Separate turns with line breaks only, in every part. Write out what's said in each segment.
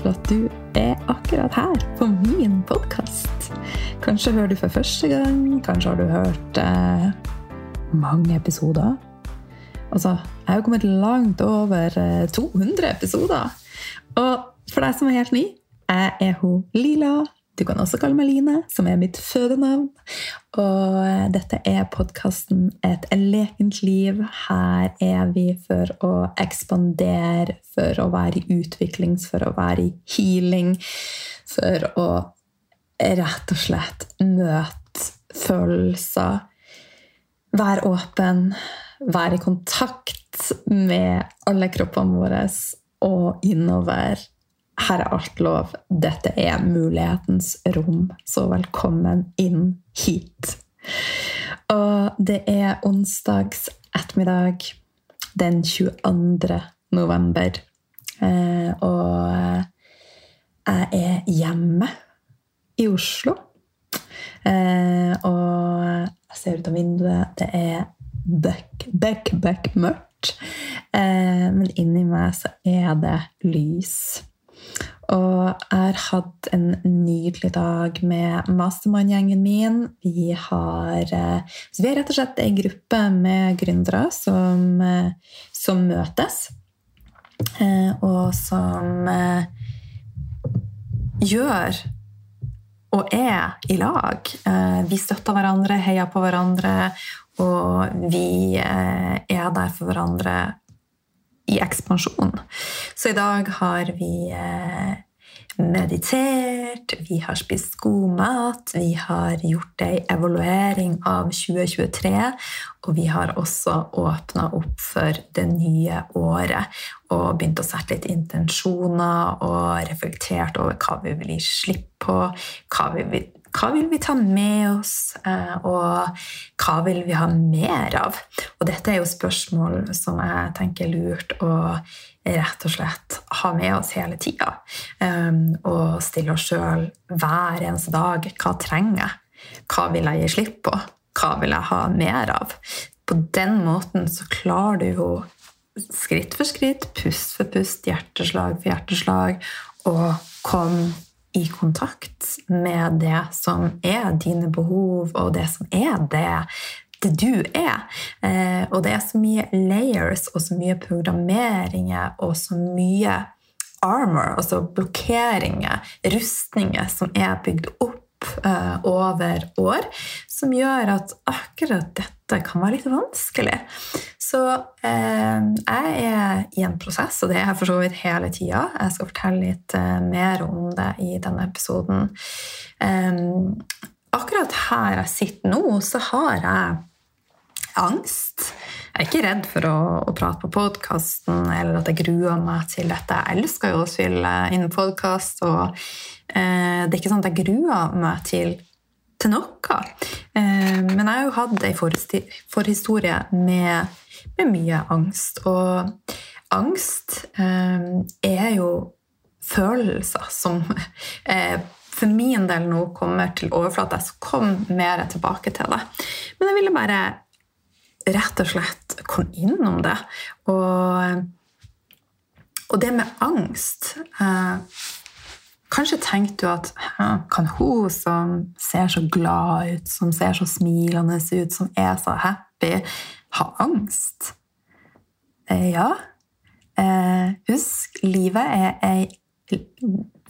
for at du er akkurat her på min podkast. Kanskje hører du for første gang, kanskje har du hørt eh, mange episoder. Altså, jeg har kommet langt over 200 eh, episoder. Og for deg som er helt ny, jeg er hun Lila du kan også kalle meg Line, som er mitt fødenavn. Og eh, dette er podkasten Et lekent liv. Her er vi for å ekspandere, for å være i utvikling, for å være i healing. For å rett og slett møte følelser. Være åpen. Være i kontakt med alle kroppene våre og innover her er alt lov. Dette er mulighetens rom, så velkommen inn hit. Og det er onsdags ettermiddag den 22. november. Eh, og jeg er hjemme i Oslo. Eh, og jeg ser ut av vinduet. Det er bøkk, bøkk, bøkk mørkt. Eh, men inni meg så er det lys. Og jeg har hatt en nydelig dag med mastermann-gjengen min. Vi har, eh, vi er rett og slett en gruppe med gründere som, eh, som møtes. Eh, og som gjør og er i lag. Vi støtter hverandre, heier på hverandre, og vi er der for hverandre i ekspansjon. Så i dag har vi eh, meditert, vi har spist god mat, vi har gjort ei evaluering av 2023, og vi har også åpna opp for det nye året og begynt å sette litt intensjoner og reflektert over hva vi vil gi slipp på, hva vi vil hva vil vi ta med oss, eh, og hva vil vi ha mer av? Og dette er jo spørsmål som jeg tenker er lurt å rett og slett ha med oss hele tida. Um, og stille oss sjøl hver eneste dag hva trenger jeg? Hva vil jeg gi slipp på? Hva vil jeg ha mer av? På den måten så klarer du jo skritt for skritt, pust for pust, hjerteslag for hjerteslag, å komme i kontakt med det som er dine behov, og det som er det, det du er. Eh, og det er så mye layers og så mye programmeringer og så mye armor, altså blokkeringer, rustninger, som er bygd opp uh, over år, som gjør at akkurat dette kan være litt vanskelig. Så uh, jeg er i en prosess, og det er jeg for så vidt hele tida. Jeg skal fortelle litt uh, mer om det i denne episoden. Akkurat her jeg sitter nå, så har jeg angst. Jeg er ikke redd for å, å prate på podkasten eller at jeg gruer meg til dette. Jeg elsker jo å spille inn podkast, og eh, det er ikke sånn at jeg gruer meg til, til noe. Eh, men jeg har jo hatt ei forhistorie med, med, mye angst. Og angst eh, er jo følelser som eh, for min del nå kommer til overflata. Så kom mer tilbake til det. Men jeg ville bare rett og slett kom innom det. Og, og det med angst eh, Kanskje tenkte du at kan hun som ser så glad ut, som ser så smilende ut, som er så happy, ha angst? Eh, ja. Eh, husk, livet er ei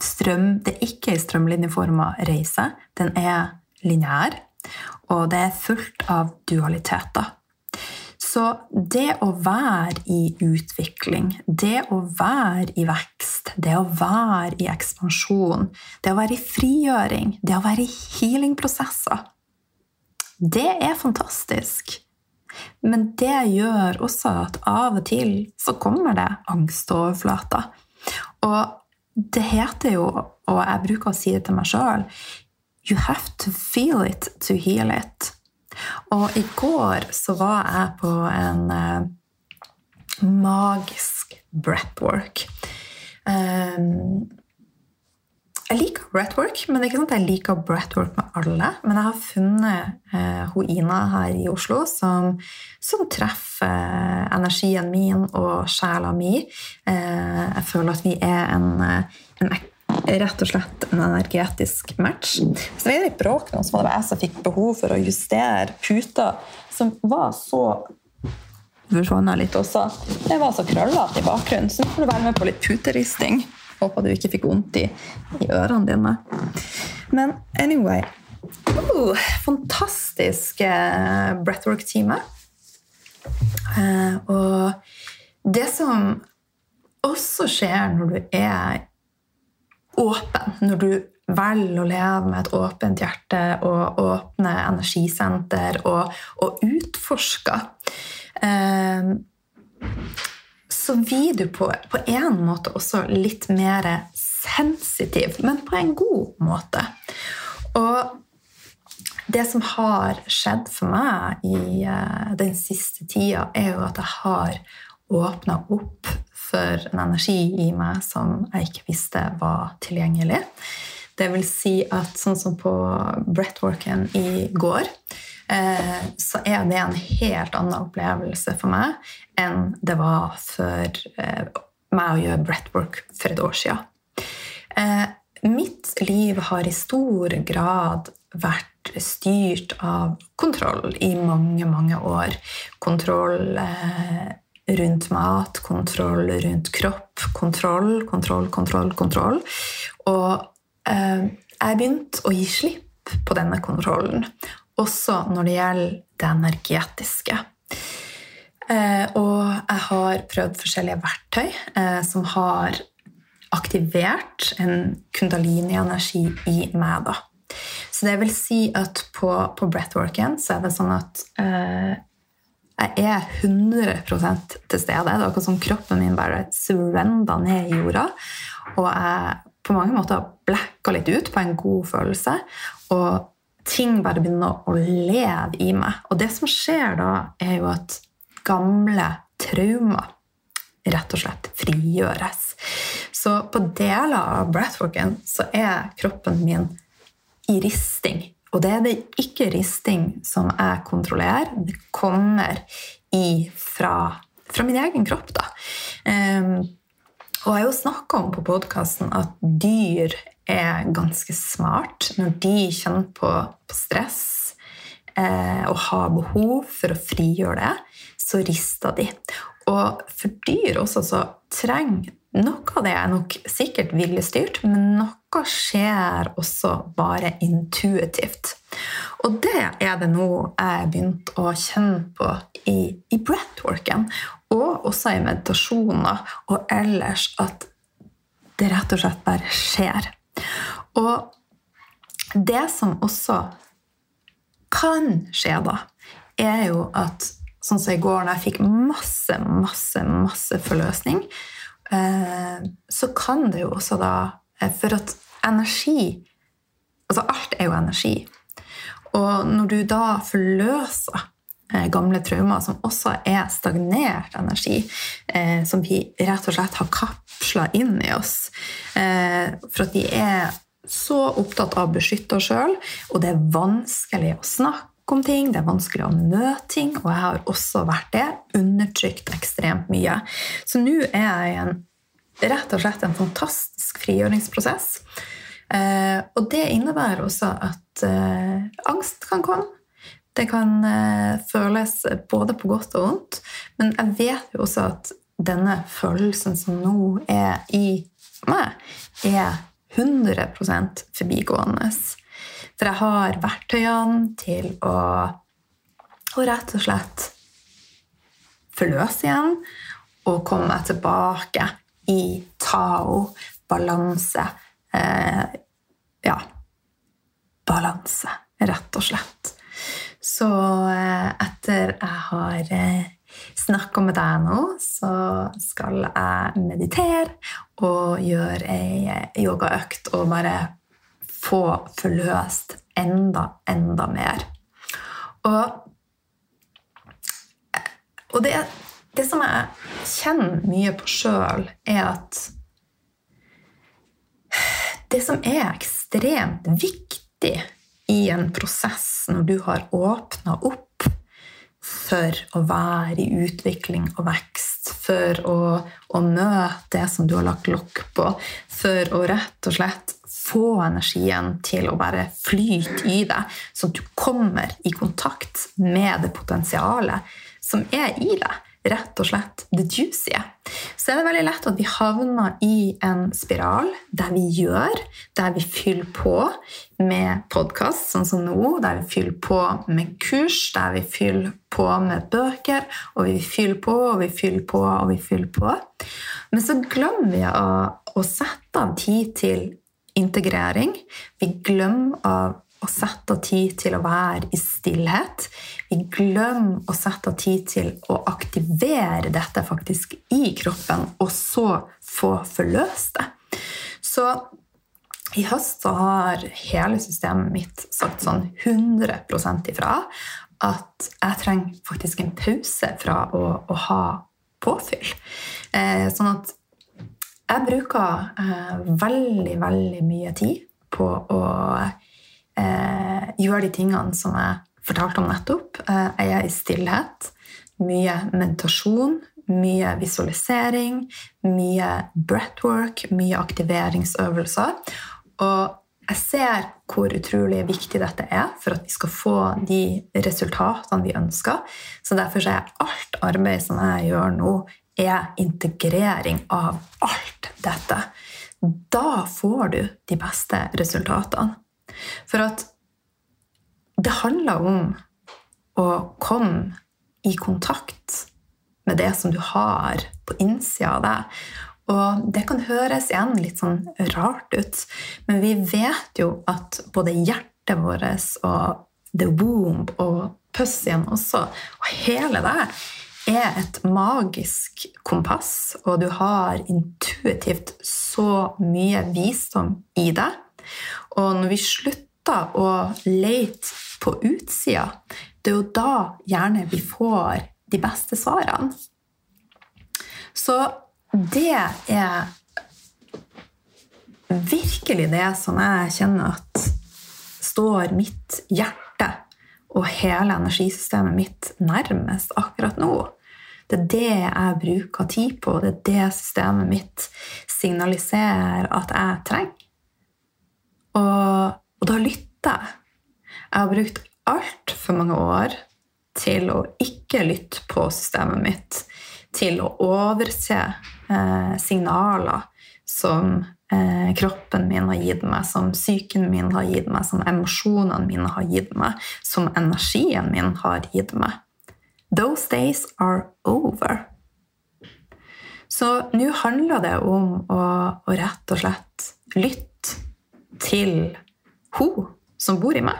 strøm Det er ikke ei strømlinjeforma reise. Den er lineær, og det er fullt av dualiteter. Så det å være i utvikling, det å være i vekst, det å være i ekspansjon, det å være i frigjøring, det å være i healingprosesser Det er fantastisk. Men det gjør også at av og til så kommer det angstoverflater. Og det heter jo, og jeg bruker å si det til meg sjøl You have to feel it to heal it. Og i går så var jeg på en eh, magisk breathwork. Um, jeg liker breathwork, men det er ikke sånn at jeg liker breathwork med alle. Men jeg har funnet eh, Ina her i Oslo som, som treffer energien min og sjela mi. Eh, jeg føler at vi er en, en, rett og slett en energetisk match. Så det er litt bråk nå, så var det jeg som fikk behov for å justere puta, som var så forsvant litt også. Det var så krøllete i bakgrunnen, så nå får du være med på litt puteristing. Håper du ikke fikk vondt i, i ørene dine. Men anyway uh, Fantastisk uh, breathwork-time. Uh, og det som også skjer når du er åpen, når du velger å leve med et åpent hjerte og åpne energisenter og, og utforsker uh, så blir du på, på en måte også litt mer sensitiv, men på en god måte. Og det som har skjedd for meg i uh, den siste tida, er jo at jeg har åpna opp for en energi i meg som jeg ikke visste var tilgjengelig. Det vil si at sånn som på breathworken i går, Eh, så er det en helt annen opplevelse for meg enn det var for eh, meg å gjøre breathwork for et år siden. Eh, mitt liv har i stor grad vært styrt av kontroll i mange, mange år. Kontroll rundt mat, kontroll rundt kropp, kontroll, kontroll, kontroll, kontroll. Og jeg begynte å gi slipp på denne kontrollen også når det gjelder det energetiske. Eh, og jeg har prøvd forskjellige verktøy eh, som har aktivert en kundalini-energi i meg. da. Så det vil si at på, på breathworken så er det sånn at eh, jeg er 100% til stede. Det er akkurat som kroppen min bare surrender ned i jorda. Og jeg på mange måter blacka litt ut på en god følelse. Og ting bare begynner å leve i meg. Og det som skjer da, er jo at gamle traumer rett og slett frigjøres. Så på deler av breathworken så er kroppen min i risting. Og det er det ikke risting som jeg kontrollerer. Det kommer fra, fra min egen kropp, da. Um, og jeg har jo snakka om på podkasten at dyr er ganske smart når de kjenner på, på stress eh, og har behov for å frigjøre det, så rister de. Og for dyr også så trenger noe av det er nok sikkert viljestyrt, men noe skjer også bare intuitivt. Og det er det nå jeg har begynt å kjenne på i, i breathworken, og også i meditasjoner og ellers, at det rett og slett bare skjer. Og det som også kan skje da, er jo at sånn som i går, da jeg fikk masse, masse, masse forløsning, eh, så kan det jo også da For at energi Altså alt er jo energi. Og når du da forløser eh, gamle traumer, som også er stagnert energi, som vi rett og slett har kapsla inn i oss For at vi er så opptatt av å beskytte oss sjøl, og det er vanskelig å snakke om ting, det er vanskelig å møte ting, og jeg har også vært det. Undertrykt ekstremt mye. Så nå er jeg i en, rett og slett en fantastisk frigjøringsprosess. Eh, og det innebærer også at eh, angst kan komme. Det kan eh, føles både på godt og vondt, men jeg vet jo også at denne følelsen som nå er i meg, er 100% forbigående. For jeg har verktøyene til å, å rett og slett forløse igjen og komme meg tilbake i Tao, balanse. Eh, ja balanse, rett og slett. Så eh, etter jeg har eh, snakka med deg nå, så skal jeg meditere og gjøre ei yogaøkt og bare få forløst enda, enda mer. Og, og det, det, som jeg kjenner mye på sjøl, er at det som er ekstremt viktig i en prosess når du har åpna opp for å være i utvikling og vekst, for å, å møte det som du har lagt lokk på, for å rett og slett få energien til å bare flyte i deg, så at du kommer i kontakt med det potensialet som er i deg rett og slett det juicy. Så er det veldig lett at vi havner i en spiral der vi gjør, der vi fyller på med podkast, sånn som nå, der vi fyller på med kurs, der vi fyller på med bøker, og vi fyller på og vi fyller på og vi fyller på. Men så glemmer vi å, å sette av tid til integrering. Vi glemmer av å sette av tid til å være i stillhet. Vi glemmer å sette av tid til å aktivere dette faktisk i kroppen, og så få forløst det. Så i høst så har hele systemet mitt sagt sånn 100% ifra at jeg trenger faktisk en pause fra å, å ha påfyll. Eh, sånn at jeg bruker eh, veldig, veldig mye tid på å gjøre de tingene som jeg fortalte om nettopp. Eh, jeg er i stillhet. Mye meditasjon, mye visualisering, mye breathwork, mye aktiveringsøvelser. Og jeg ser hvor utrolig viktig dette er for at vi skal få de resultatene vi ønsker. Så derfor er alt arbeid som jeg gjør nå, er integrering av alt dette. Da får du de beste resultatene. For at det handler om å komme i kontakt med det som du har på innsida av deg. Og det kan høres igjen litt sånn rart ut, men vi vet jo at både hjertet vårt og the womb og pussyen også, og hele det, er et magisk kompass, og du har intuitivt så mye visdom i deg og når vi slutter å lete på utsida, det er jo da gjerne vi får de beste svarene. Så det er virkelig det som jeg kjenner at står mitt hjerte og hele energisystemet mitt nærmest akkurat nå. Det er det jeg bruker tid på, det er det systemet mitt signaliserer at jeg trenger. Og, og da lytter jeg. Jeg har brukt altfor mange år til å ikke lytte på systemet mitt, til å overse eh, signaler som eh, kroppen min har gitt meg, som psyken min har gitt meg, som emosjonene mine har gitt meg, som energien min har gitt meg. Those days are over. Så nå handler det om å, å rett og slett lytte til hun som bor i meg.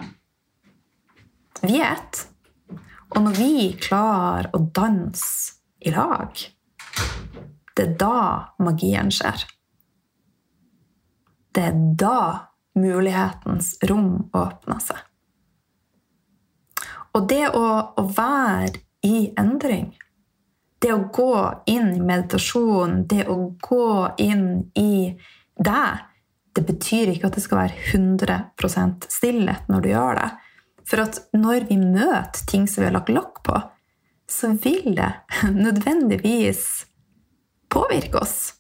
Vi er ett. Og når vi klarer å danse i lag, det er da magien skjer. Det er da mulighetens rom åpner seg. Og det å, å være i endring, det å gå inn i meditasjon, det å gå inn i deg det betyr ikke at det skal være 100% stillhet når du gjør det. For at når vi møter ting som vi har lagt lokk på, så vil det nødvendigvis påvirke oss.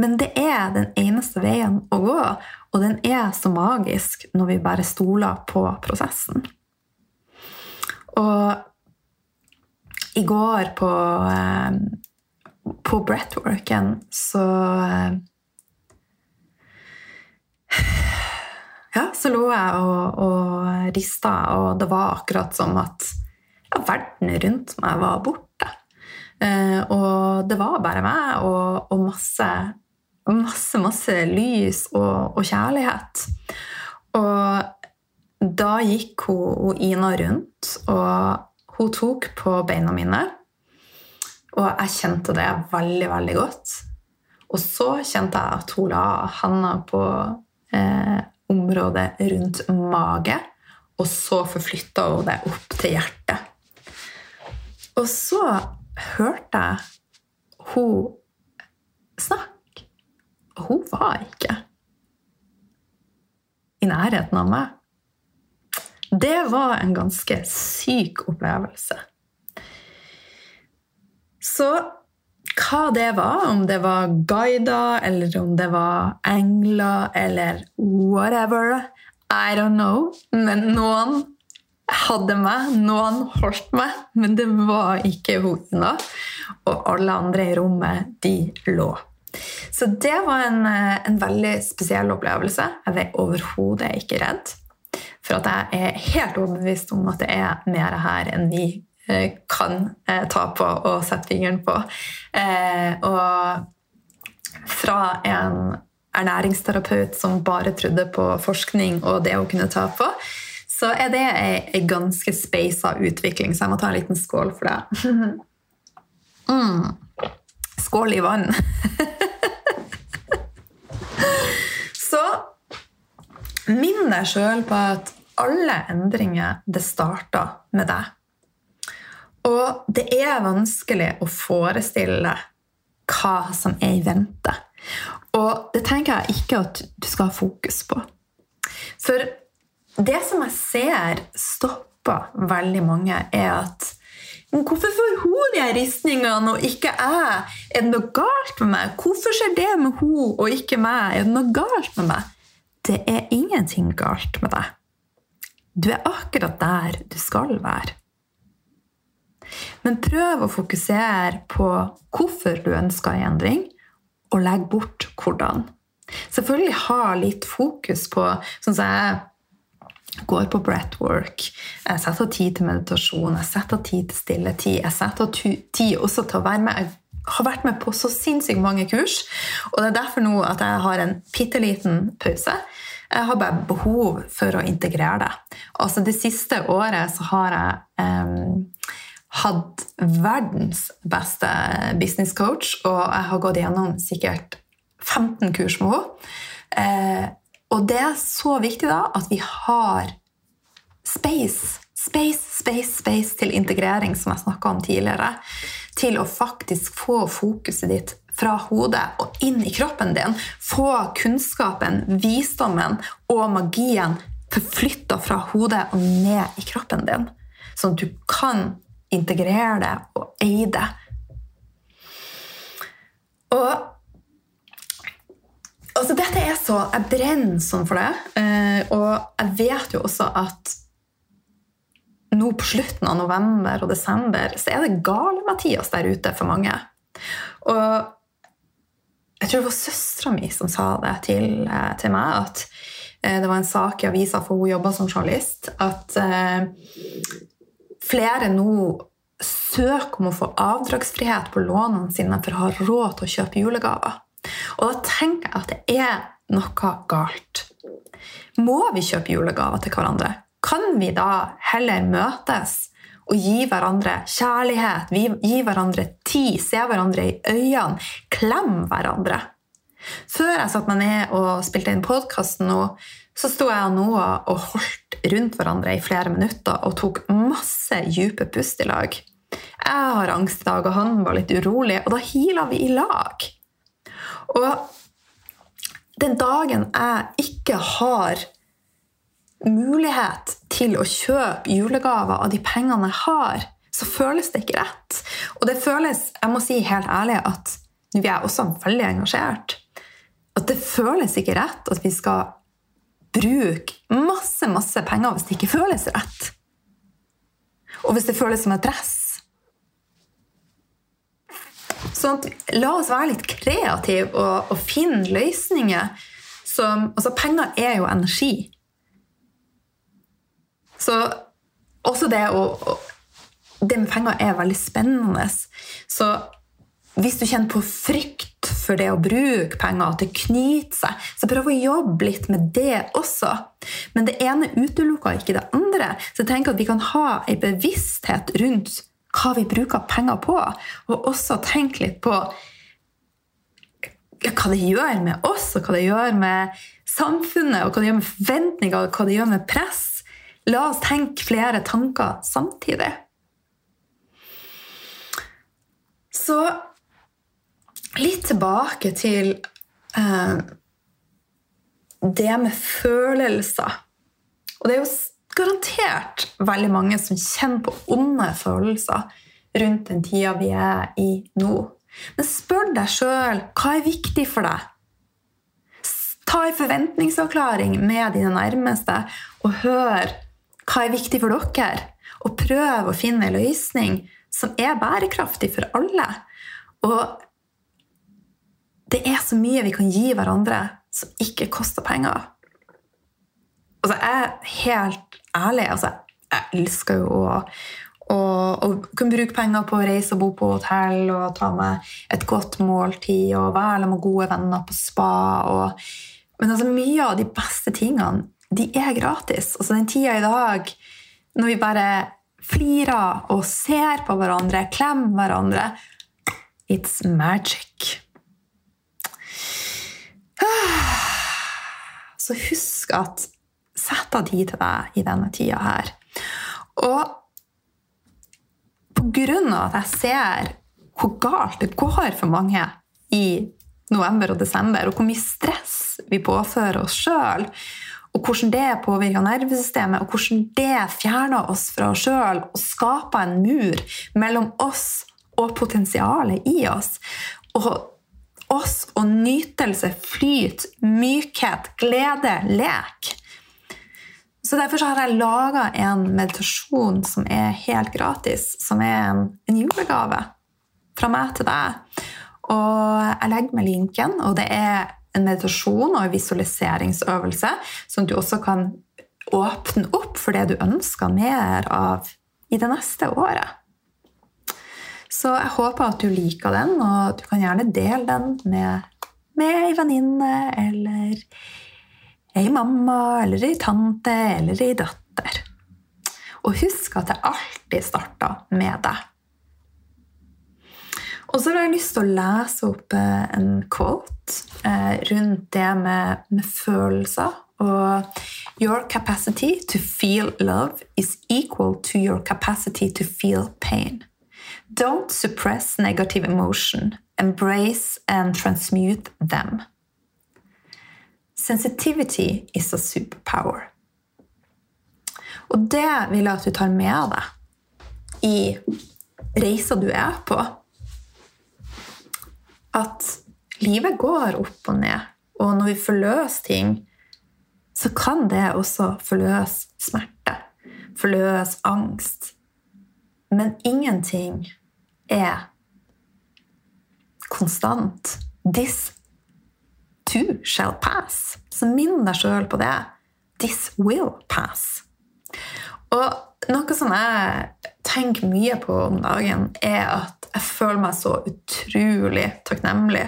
Men det er den eneste veien å gå, og den er så magisk når vi bare stoler på prosessen. Og i går på, eh, på breathworken så eh, ja, så lå jeg og, og rista, og det var akkurat som at ja, verden rundt meg var borte. Eh, og det var bare meg og, og masse, masse, masse lys og, og, kjærlighet. Og da gikk hun, hun Ina rundt, og hun tok på beina mine. Og jeg kjente det veldig, veldig godt. Og så kjente jeg at hun la handa på eh, området rundt mage, og så forflytta hun det opp til hjertet. Og så hørte jeg hun snakke, og hun var ikke i nærheten av meg. Det var en ganske syk opplevelse. Så hva det var, om det var guider, eller om det var engler, eller whatever, I don't know. Men noen hadde meg, noen holdt meg, men det var ikke hun Og alle andre i rommet, de lå. Så det var en, en veldig spesiell opplevelse. Jeg er overhodet ikke redd. For at jeg er helt overbevist om at det er mer her enn vi eh, kan eh, ta på og sette fingeren på. Eh, og fra en ernæringsterapeut som bare trodde på forskning og det å kunne ta på, så er det ei ganske speisa utvikling. Så jeg må ta en liten skål for det. Mm. Skål i vann. så minn deg sjøl på at alle endringer, det starter med deg. Og det er vanskelig å forestille hva som er i vente. Og det tenker jeg ikke at du skal ha fokus på. For det som jeg ser stopper veldig mange, er at Hvorfor får hun de ristningene og ikke jeg? Er det noe galt med meg? Hvorfor skjer det med hun og ikke meg? Er det noe galt med meg? Det er ingenting galt med deg. Du er akkurat der du skal være. Men prøv å fokusere på hvorfor du ønsker en endring, og legg bort hvordan. Selvfølgelig ha litt fokus på sånn som jeg går på breathwork, jeg setter av tid til meditasjon, jeg setter av tid til stilletid, jeg setter av tid også til å være med. Jeg har vært med på så sinnssykt mange kurs, og det er derfor nå at jeg har en bitte liten pause. Jeg har bare behov for å integrere det. Altså Det siste året så har jeg um, hatt verdens beste business coach, og jeg har gått gjennom sikkert 15 kurs med henne. Eh, og det er så viktig da at vi har space, space, space, space til integrering, som jeg snakka om tidligere. Til å faktisk få fokuset ditt fra hodet og inn i kroppen din. Få kunnskapen, visdommen og magien forflytta fra hodet og ned i kroppen din. Sånn at du kan integrere det og eie det. Og altså dette er så Jeg brenner sånn for det. Eh, og jeg vet jo også at nå på slutten av november og desember så er det gale-Mathias der ute for mange. Og jeg tror det var søstera mi som sa det til, eh, til, meg. At eh, det var en sak i avisa, for hun jobba som journalist, at flere nå søker om å få avdragsfrihet på lånene sine for å ha råd til å kjøpe julegaver. Og da tenker jeg at det er noe galt. Må vi kjøpe julegaver til hverandre? Kan vi da heller møtes og gi hverandre kjærlighet, gi hverandre tid, se hverandre i øynene, klemme hverandre? Før jeg satte meg ned og spilte inn podkasten så sto jeg nå og holdt rundt hverandre i flere minutter og tok masse dype pust i lag. Jeg har angst i dag, og han var litt urolig, og da heala vi i lag. Og den dagen jeg ikke har mulighet til å kjøpe julegaver av de pengene jeg har, så føles det ikke rett. Og det føles, jeg må si helt ærlig, at vi er også veldig engasjert. At det føles ikke rett at vi skal bruke masse, masse penger hvis det ikke føles rett. Og hvis det føles som et press. Sånn at, la oss være litt kreative og, og finne løsninger som Altså, penger er jo energi. Så også det å, Det med penger er veldig spennende. Så hvis du kjenner på frykt for det å bruke penger, at det knyter seg, så prøv å jobbe litt med det også. Men det ene utelukker ikke det andre. Så tenker at vi kan ha en bevissthet rundt hva vi bruker penger på, og også tenke litt på hva det gjør med oss, og hva det gjør med samfunnet, og hva det gjør med forventninger, og hva det gjør med press. La oss tenke flere tanker samtidig. Så litt tilbake til eh, det med følelser Og det er jo garantert veldig mange som kjenner på onde følelser rundt den tida vi er i nå. Men spør deg sjøl hva er viktig for deg. Ta en forventningsavklaring med dine nærmeste og hør hva er viktig for dere. Og prøv å finne en løsning som er bærekraftig for alle. Og det er så mye vi kan gi hverandre som ikke koster penger. Altså, jeg er helt ærlig. Altså, jeg elsker jo å, å, å kunne bruke penger på å reise og bo på hotell og ta med et godt måltid og være med gode venner på spa. Og, men altså, mye av de beste tingene de er gratis. Altså, den tida i dag når vi bare flirer og ser på hverandre, klemmer hverandre It's magic. Så husk at Sett av tid til deg i denne tida her. Og på grunn av at jeg ser hvor galt det går for mange i november og desember, og hvor mye stress vi påfører oss sjøl, og hvordan det påvirker nervesystemet, og hvordan det fjerner oss fra oss sjøl og skaper en mur mellom oss og potensialet i oss. Og oss og nytelse, flyt, mykhet, glede, lek. Så Derfor så har jeg laga en meditasjon som er helt gratis, som er en, en, julegave fra meg til deg. Og jeg legger med linken, og det er en meditasjon og en visualiseringsøvelse, som du også kan åpne opp for det du ønsker mer av i det neste året. Så jeg håper at du liker den, og du kan gjerne dele den med, med ei venninne eller ei mamma eller ei tante eller ei datter. Og husk at det alltid starter med deg. Og så har jeg lyst til å lese opp eh, en quote eh, rundt det med, med følelser. Og Your capacity to feel love is equal to your capacity to feel pain. Don't suppress negative emotion. Embrace and transmute them. Sensitivity is a superpower. Og det vil jeg at du tar med deg i reisa du er på. At livet går opp og ned, og når vi forløser ting, så kan det også forløse smerte, forløse angst. Men ingenting er konstant. This too shall pass. Så minn deg sjøl på det. This will pass. Og noe som jeg tenker mye på om dagen, er at jeg føler meg så utrolig takknemlig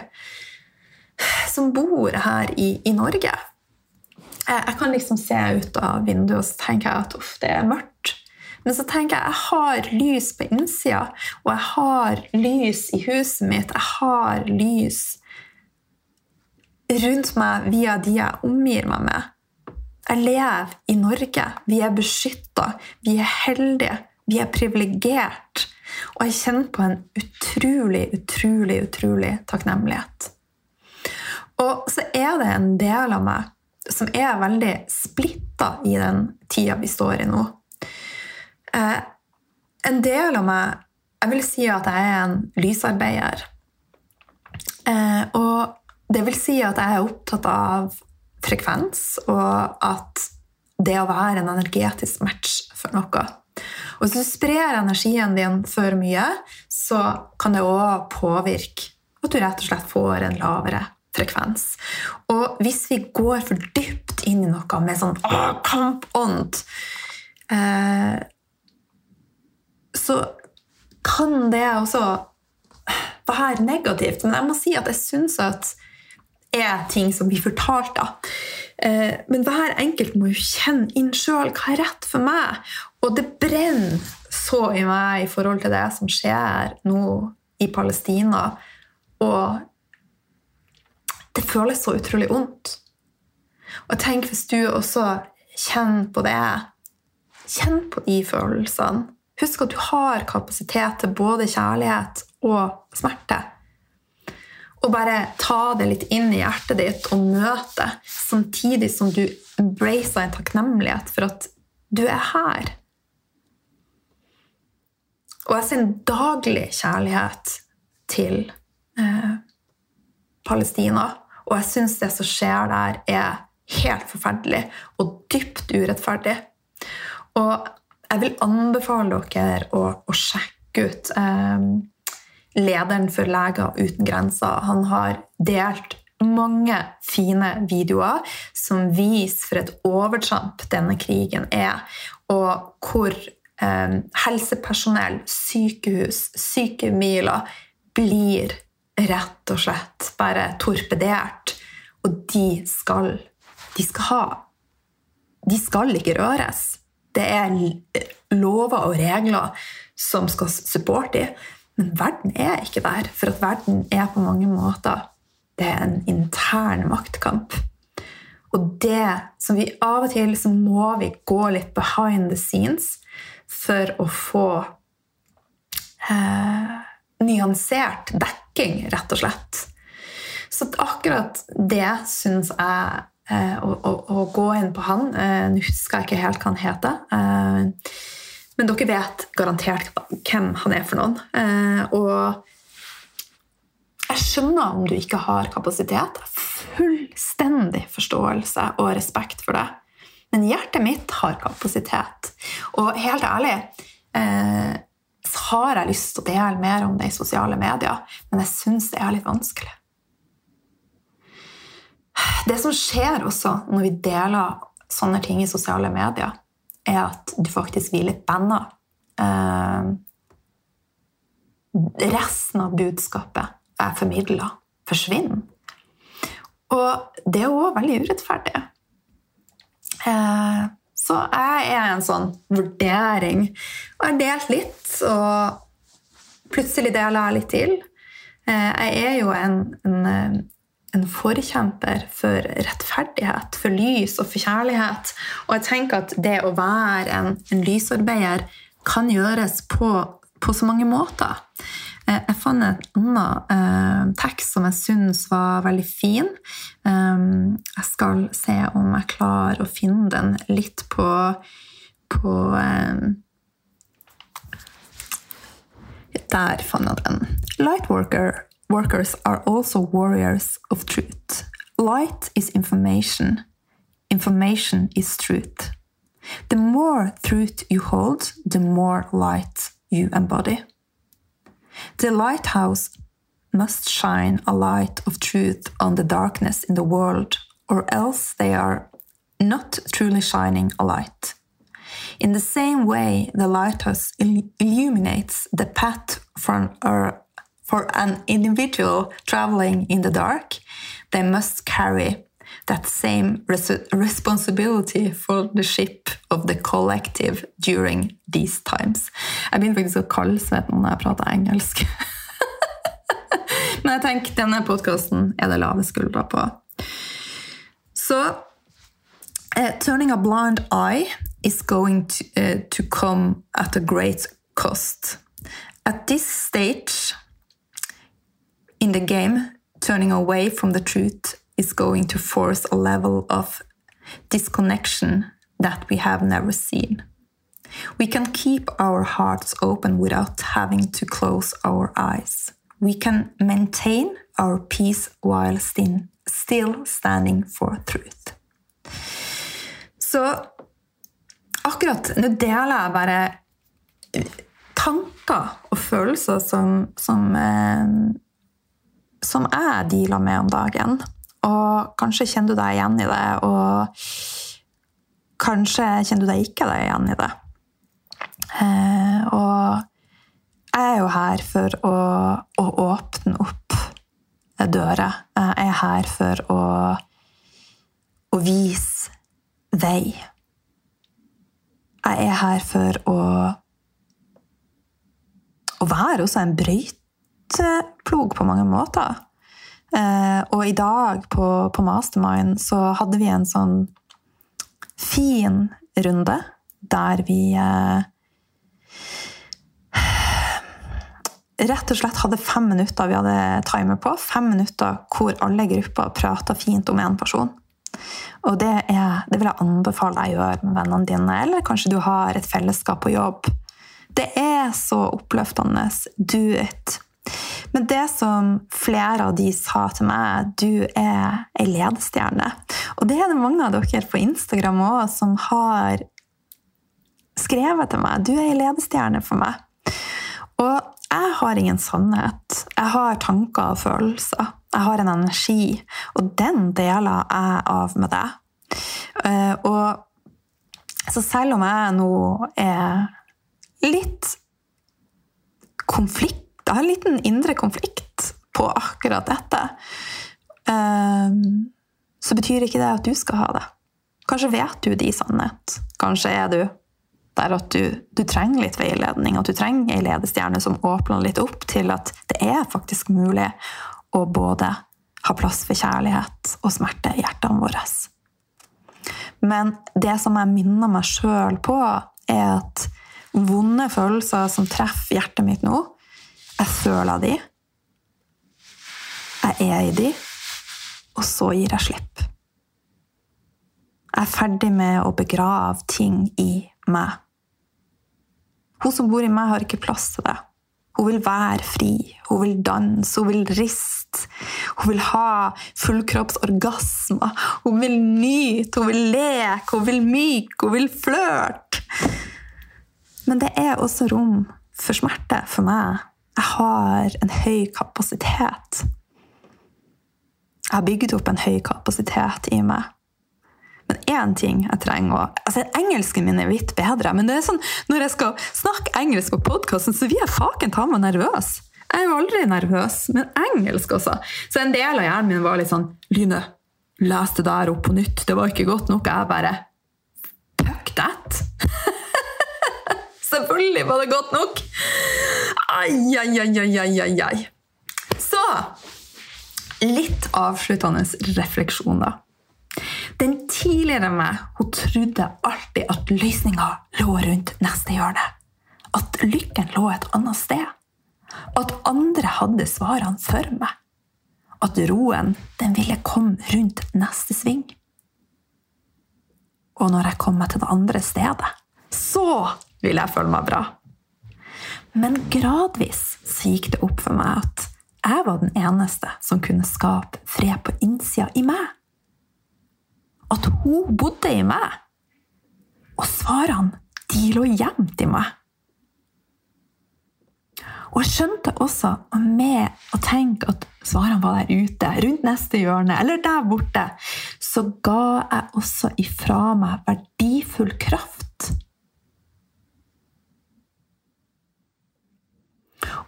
som bor her i, i Norge. Jeg, kan liksom se ut av vinduet og så tenker jeg at uff, det er mørkt. Men så tenker jeg jeg har lys på innsida, og jeg har lys i huset mitt. Jeg har lys rundt meg via de jeg omgir meg med. Jeg lever i Norge. Vi er beskytta. Vi er heldige. Vi er privilegert. Og jeg kjenner på en utrolig, utrolig, utrolig takknemlighet. Og så er det en del av meg som er veldig splitta i den tida vi står i nå. Eh, en del av meg Jeg vil si at jeg er en lysarbeider. Eh, og det vil si at jeg er opptatt av frekvens, og at det å være en energetisk match for noe. Og hvis du sprer energien din for mye, så kan det òg påvirke at du rett og slett får en lavere frekvens. Og hvis vi går for dypt inn i noe med sånn kampånd, eh, så kan det også være negativt. Men jeg må si at jeg syns at er ting som blir fortalt. da. Eh, men hver enkelt må jo kjenne inn sjøl hva er rett for meg. Og det brenner så i meg i forhold til det som skjer nå i Palestina. Og det føles så utrolig vondt. Og tenk hvis du også kjenner på det. Kjenn på de følelsene. Husk at du har kapasitet til både kjærlighet og smerte. Og bare ta det litt inn i hjertet ditt og møte, samtidig som du embracer en takknemlighet for at du er her. Og jeg sender daglig kjærlighet til eh, Palestina. Og jeg syns det som skjer der, er helt forferdelig og dypt urettferdig. Og jeg vil anbefale dere å, å sjekke ut eh, lederen for Leger uten grenser. Han har delt mange fine videoer som viser for et overtramp denne krigen er, og hvor eh, helsepersonell, sykehus, sykemiler blir rett og slett bare torpedert. Og de skal, de skal De skal ikke røres. Det er lover og regler som skal supporte dem. Men verden er ikke der, for at verden er på mange måter det er en intern maktkamp. Og det som vi av og til så må vi gå litt behind the scenes for å få eh, nyansert dekking, rett og slett. Så akkurat det syns jeg eh, å, å, å, gå inn på han eh, Nå husker jeg ikke helt hva han heter. Eh, men dere vet garantert hvem han er for noen. Eh, og jeg skjønner om du ikke har kapasitet. Fullstendig forståelse og respekt for det. Men hjertet mitt har kapasitet. Og helt ærlig eh, så har jeg lyst til å dele mer om det i sosiale medier, men jeg syns det er litt vanskelig. Det som skjer også når vi deler sånne ting i sosiale medier, er at du faktisk blir litt banna. Eh, resten av budskapet er formidla, forsvinner. Og det er òg veldig urettferdig. Eh, så jeg er en sånn vurdering. Og har delt litt, og plutselig deler jeg litt til. Eh, jeg er jo en, en, en, forkjemper for rettferdighet, for lys og for kjærlighet. Og jeg tenker at det å være en, en lysarbeider kan gjøres på, på så mange måter. Eh, jeg fant en annen eh, tekst som jeg syns var veldig fin. Um, jeg skal se om jeg klarer å finne den litt på, på um, Der fant jeg den. Light worker, workers are also warriors of truth. Light is information. Information is truth. The more truth you hold, the more light you embody. The lighthouse must shine a light of truth on the darkness in the world, or else they are not truly shining a light. In the same way, the lighthouse illuminates the path for an, uh, for an individual traveling in the dark, they must carry that same res responsibility for the ship of the collective during these times. Jeg begynner faktisk å kaldsvette når jeg prater engelsk. Men jeg tenker denne podkasten er det lave skuldre på. Så uh, Turning a blind eye is going to, uh, to come at a great cost. At this stage in the game, turning away from the truth is going to force a level of disconnection that we have never seen. We can keep our hearts open without having to close our eyes. We can maintain our peace while still standing for truth. Så akkurat nå deler jeg bare tanker og følelser som, som, eh, som jeg dealer med om dagen. Og kanskje kjenner du deg igjen i det, og kanskje kjenner du deg ikke deg igjen i det. Eh, og jeg er jo her for å, å åpne opp dører. Jeg er her for å, å vise vei. Jeg er her for å, å være også en brøyteplog på mange måter. Eh, og i dag på, på, Mastermind så hadde vi en sånn fin runde der vi eh, rett og slett hadde fem minutter vi hadde timer på, fem minutter hvor alle grupper prata fint om én person. Og det, er, det, vil jeg anbefale deg å gjøre med vennene dine, eller kanskje du har et fellesskap på jobb. Det er så oppløftende. Do it. Men det som flere av de sa til meg, du er ei ledestjerne. Og det er det mange av dere på Instagram òg som har skrevet til meg. Du er ei ledestjerne for meg. Og jeg har ingen sannhet. Jeg har tanker og følelser. Jeg har en energi, og den deler jeg av med deg. Eh, og så selv om jeg nå er litt konflikt Jeg har en liten indre konflikt på akkurat dette, eh, så betyr ikke det at du skal ha det. Kanskje vet du din sannhet. Kanskje er du der at du, du, trenger litt veiledning, at du trenger ei ledestjerne som åpner litt opp til at det er faktisk mulig å både ha plass for kjærlighet og smerte i hjertene våre. Men det som jeg minner meg sjøl på, er at vonde følelser som treffer hjertet mitt nå Jeg føler de. Jeg er i de. Og så gir jeg slipp. Jeg er ferdig med å begrave ting i meg. Hun som bor i meg, har ikke plass til det. Hun vil være fri, hun vil danse, hun vil riste. Hun vil ha fullkroppsorgasmer. Hun vil nyte, hun vil leke, hun vil myke, hun vil flørte. Men det er også rom for smerte for meg. Jeg har en høy kapasitet. Jeg har bygd opp en høy kapasitet i meg. Men én ting jeg trenger å altså Engelsken min er vidt bedre, men det er sånn, når jeg skal snakke engelsk på podkasten, så blir jeg faken ta meg nervøs. Jeg er jo aldri nervøs, men engelsk også. Så en del av hjernen min var litt sånn Lyne, les det der opp på nytt. Det var ikke godt nok. Jeg bare Fuck that! Selvfølgelig var det godt nok! Ai, ai, ai, ai, ai, ai. Så litt avsluttende refleksjon, da. Den tidligere meg hun trodde alltid at løsninga lå rundt neste hjørne. At lykken lå et annet sted. At andre hadde svarene for meg. At roen den ville komme rundt neste sving. Og når jeg kom meg til det andre stedet, så ville jeg føle meg bra. Men gradvis så gikk det opp for meg at jeg var den eneste som kunne skape fred på innsida i meg at hun bodde i meg. Og svarene, de lå gjemt i meg. Og jeg skjønte også med å tenke at svarene var der ute, rundt neste hjørne eller der borte, så ga jeg også ifra meg verdifull kraft.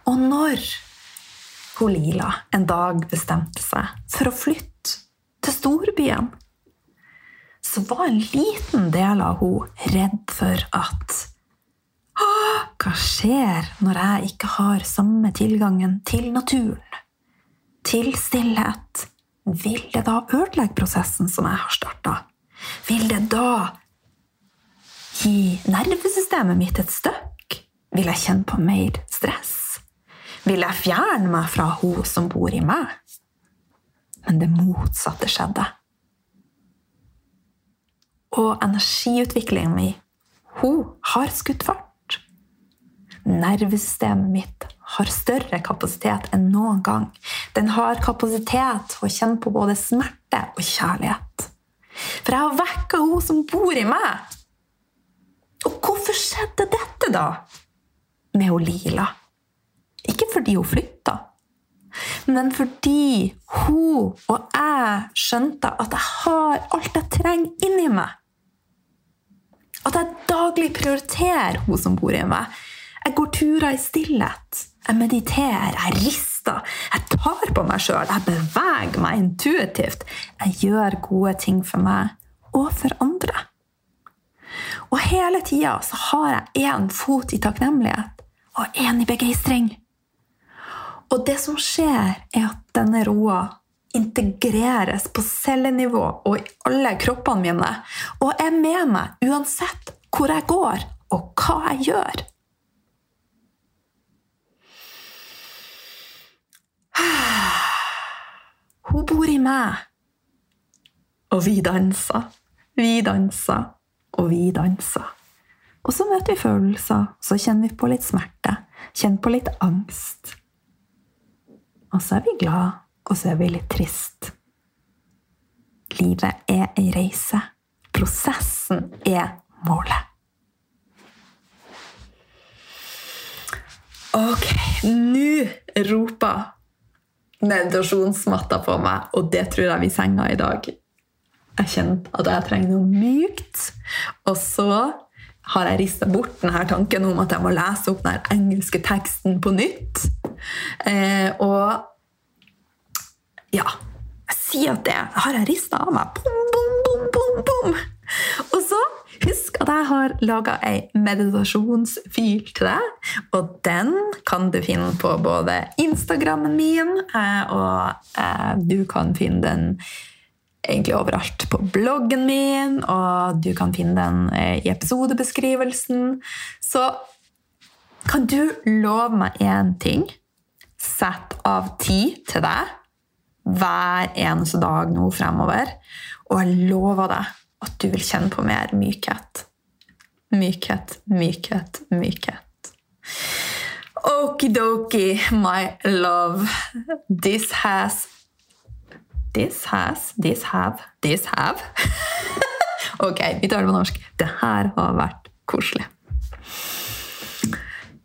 Og når hun Lila en dag bestemte seg for å flytte til storbyen så var en liten del av hun redd for at Hva skjer når jeg ikke har samme tilgangen til naturen? Til stillhet? Vil det da ødelegge prosessen som jeg har starta? Vil det da gi nervesystemet mitt et støkk? Vil jeg kjenne på mer stress? Vil jeg fjerne meg fra hun som bor i meg? Men det motsatte skjedde. Og energiutviklingen min, hun har skutt fart. Nervesystemet mitt har større kapasitet enn noen gang. Den har kapasitet til å kjenne på både smerte og kjærlighet. For jeg har vekka hun som bor i meg. Og hvorfor skjedde dette, da? Med hun Lila. Ikke fordi hun flytta, men fordi hun og jeg skjønte at jeg har alt jeg trenger inni meg. At jeg daglig prioriterer hun som bor i meg. Jeg går turer i stillhet. Jeg mediterer, jeg rister, jeg tar på meg sjøl, jeg beveger meg intuitivt. Jeg gjør gode ting for meg og for andre. Og hele tida har jeg én fot i takknemlighet og én i begeistring. Og det som skjer, er at denne roa integreres på cellenivå og i alle kroppene mine, og er med meg uansett hvor jeg går, og hva jeg gjør. Hun bor i meg. Og vi danser. Vi danser, og vi danser. Og så møter vi følelser, så kjenner vi på litt smerte. Kjenner på litt angst. Og så er vi glad, og så er vi litt trist. Livet er ei reise. Prosessen er målet. Ok, nå roper meditasjonsmatta på meg, og det tror jeg vi senga i dag. Jeg kjente at jeg trenger noe mykt. Og så har jeg rista bort denne tanken om at jeg må lese opp den engelske teksten på nytt. Eh, og ja, jeg at det har jeg rista av meg. Bom, bom, bom, bom, bom. Og så husk at jeg har laga ei meditasjonsfil til deg. Og den kan du finne på både Instagrammen min, eh, og eh, du kan finne den egentlig overalt på bloggen min, og du kan finne den eh, i episodebeskrivelsen. Så kan du love meg én ting? Sett av tid til deg hver eneste dag nå fremover, og jeg lover deg at du vil kjenne på mer mykhet. Mykhet, mykhet, mykhet. Okidoki, my love. This has This has, this have, this have. ok, vi tar det på norsk. Det her har vært koselig.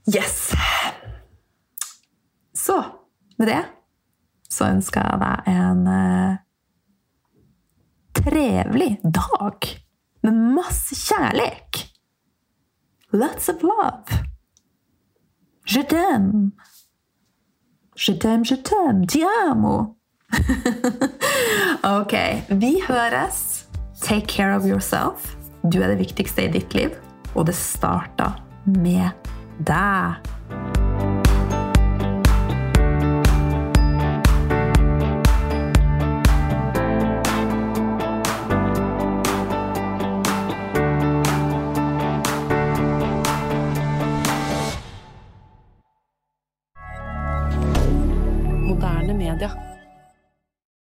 Yes. Så med det så ønsker jeg deg en uh, trevlig dag med masse kjærlighet. Lots of love. Je t'aime. Je t'aime, je t'aime. Ti amo. ok, vi høres. Take care of yourself. Du er det viktigste i ditt liv, og det starter med deg.